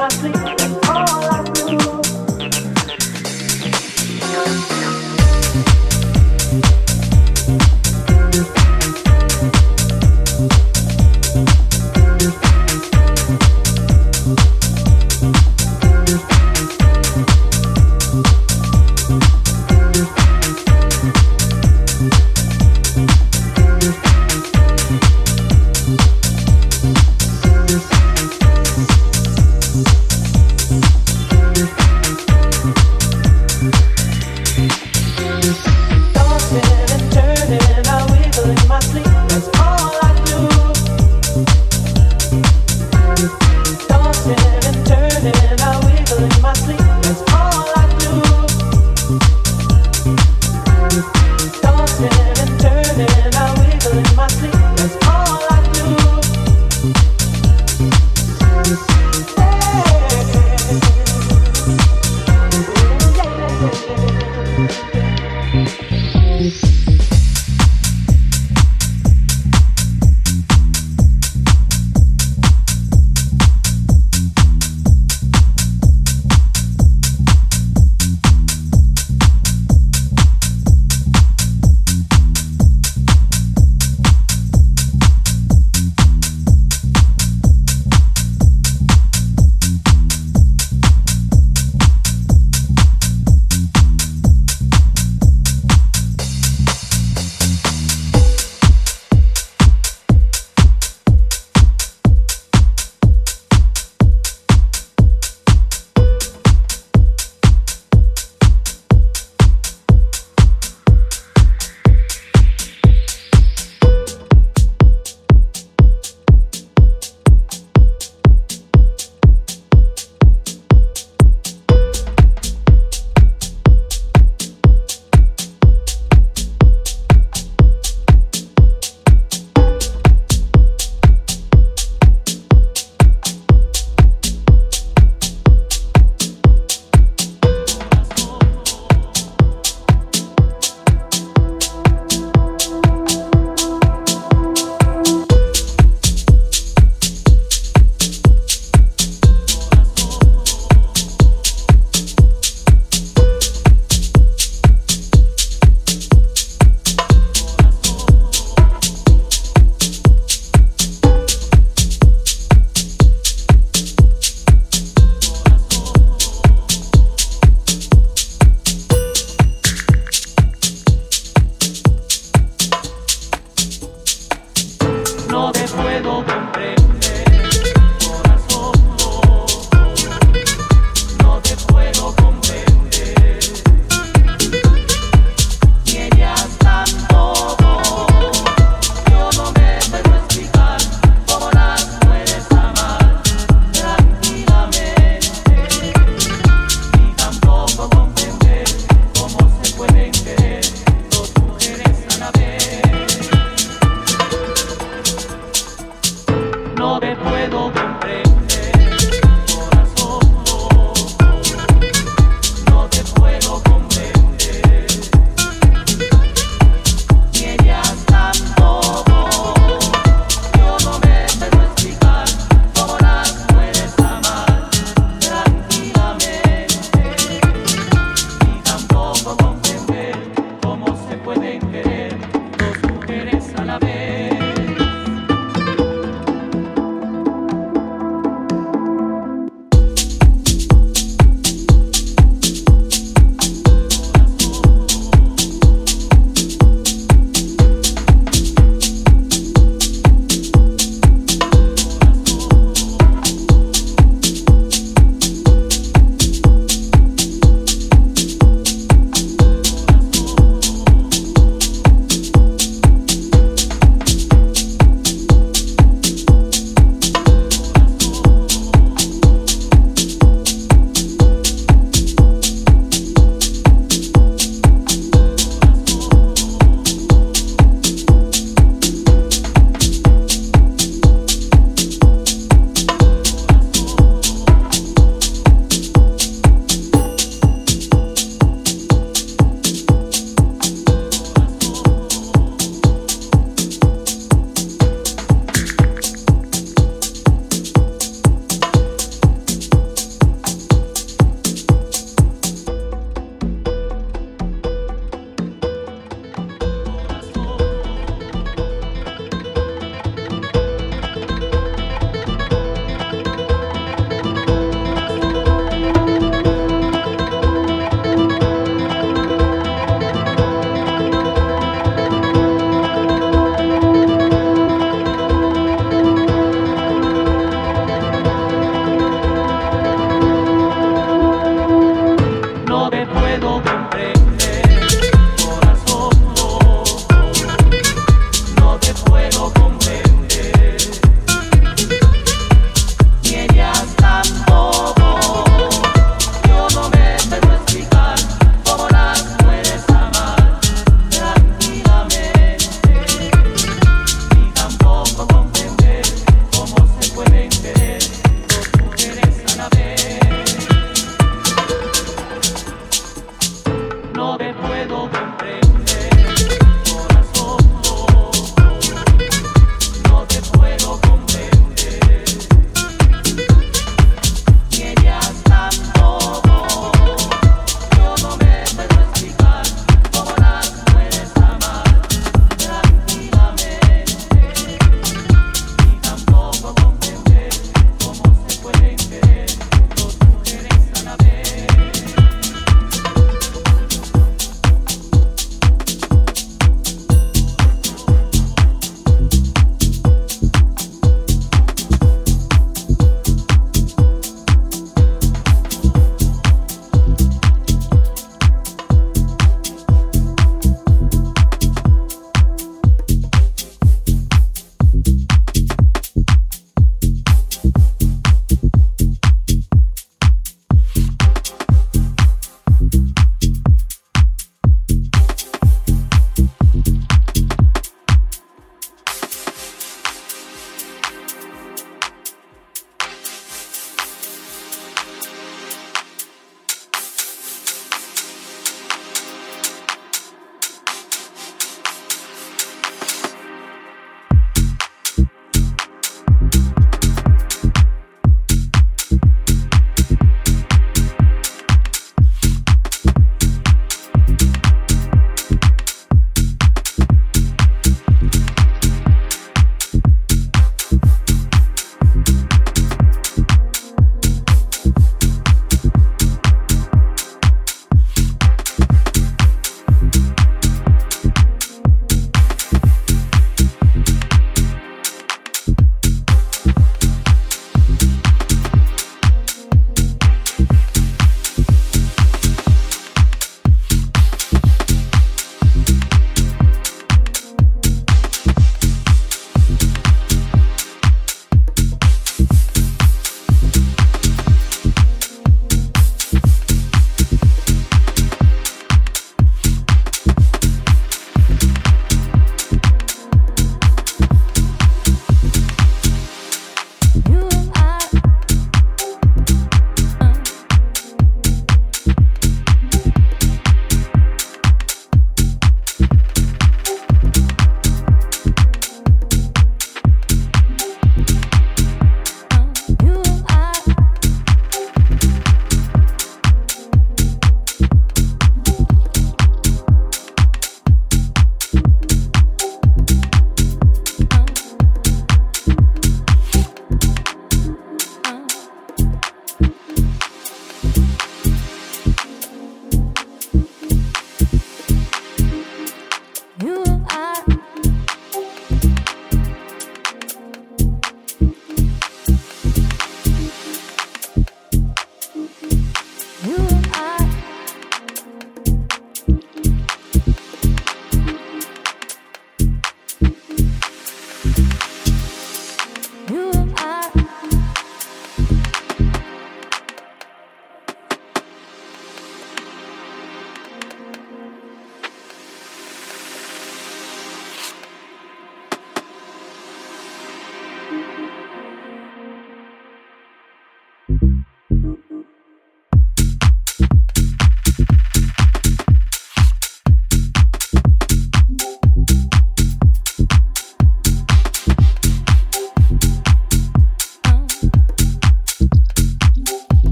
my. Amen.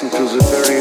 Listen to the very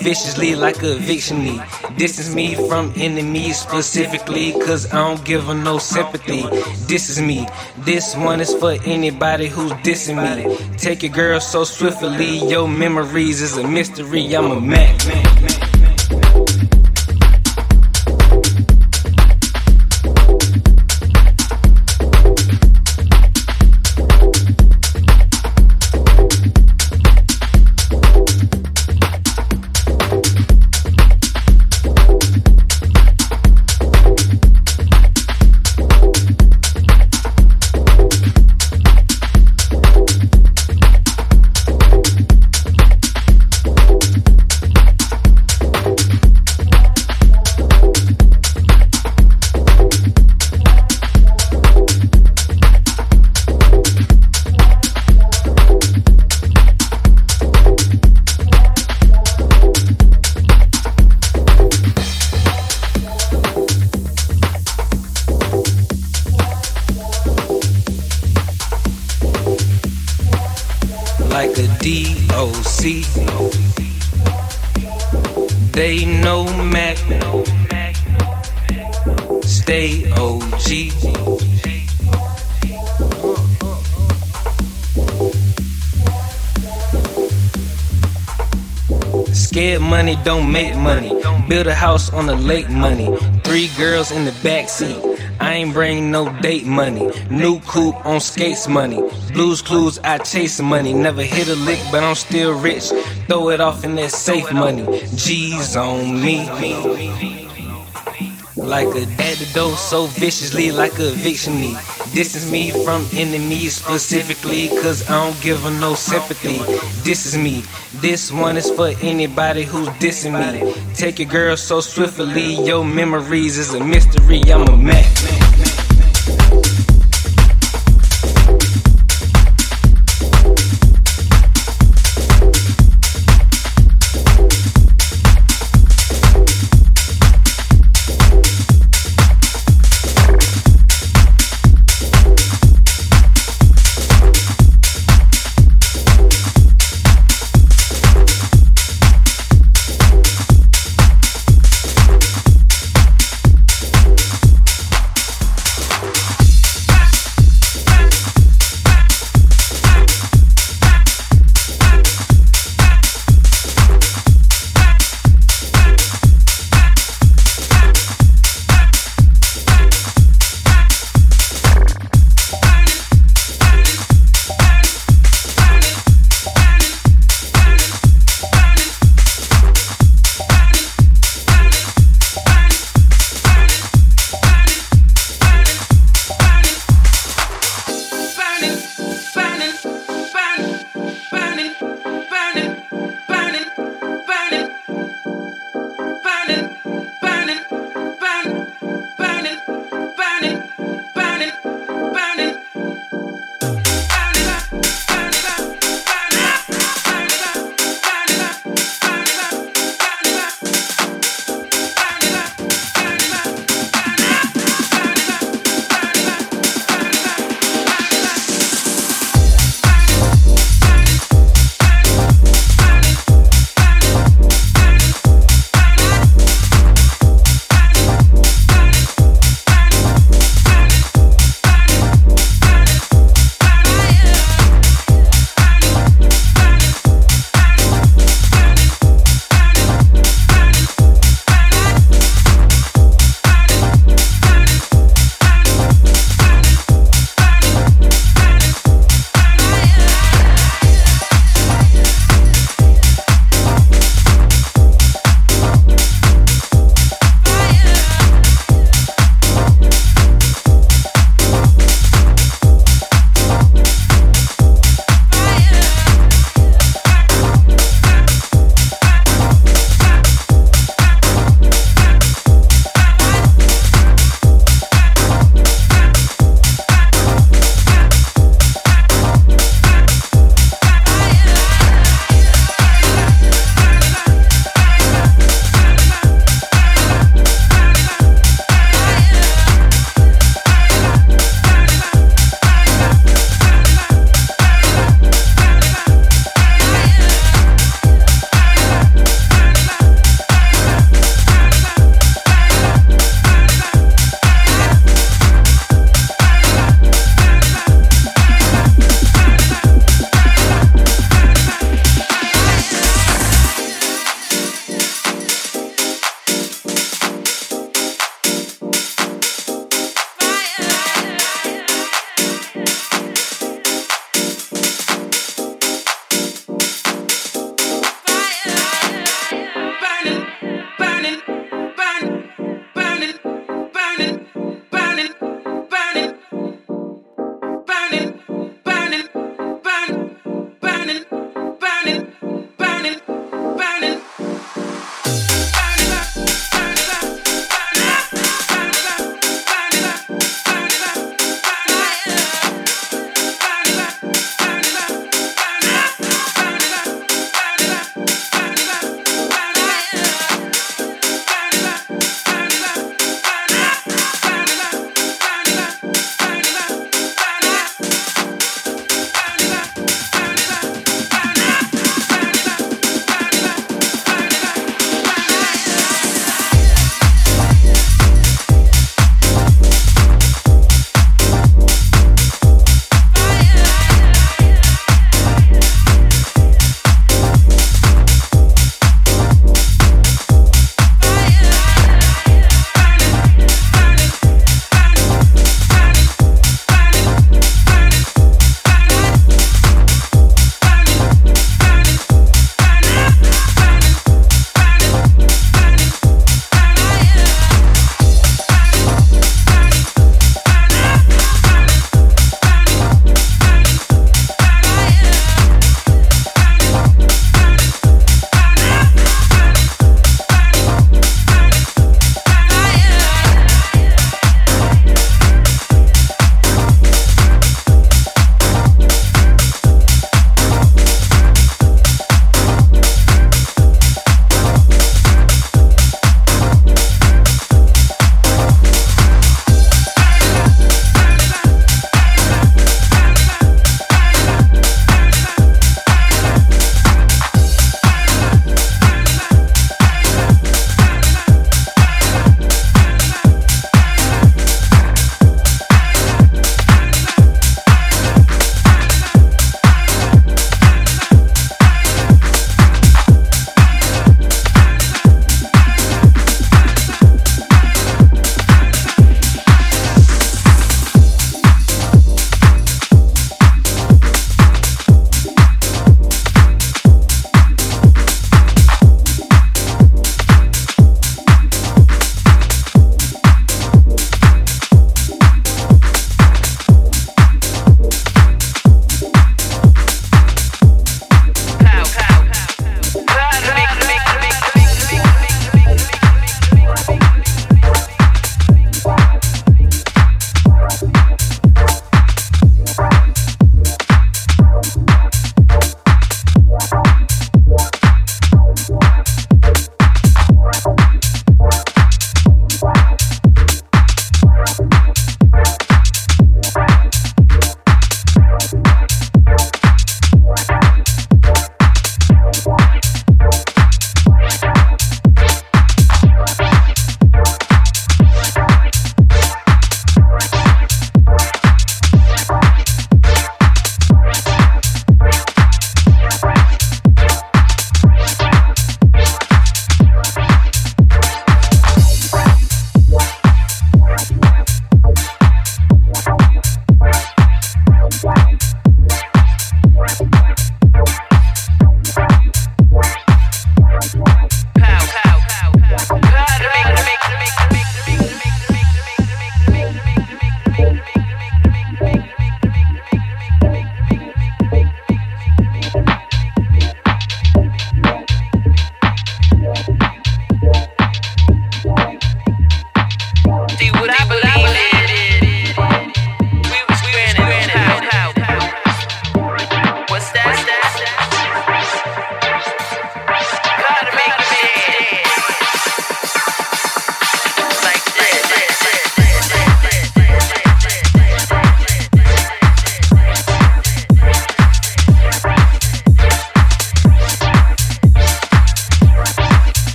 viciously like a eviction need. Distance me from enemies specifically, cause I don't give them no sympathy. This is me. This one is for anybody who's dissing me. Take your girl so swiftly, your memories is a mystery. I'm a Mac. OC. They know Mac. Stay OG. Scared money don't make money. Build a house on the lake money. Three girls in the back seat. I ain't bring no date money. New coupe on skates money. Blues clues, I chase money. Never hit a lick, but I'm still rich. Throw it off in that safe money. G's on me. Like a antidote so viciously, like a eviction me. Distance me from enemies specifically, cause I don't give them no sympathy. This is me. This one is for anybody who's dissing me. Take your girl so swiftly, your memories is a mystery. I'm a Mac.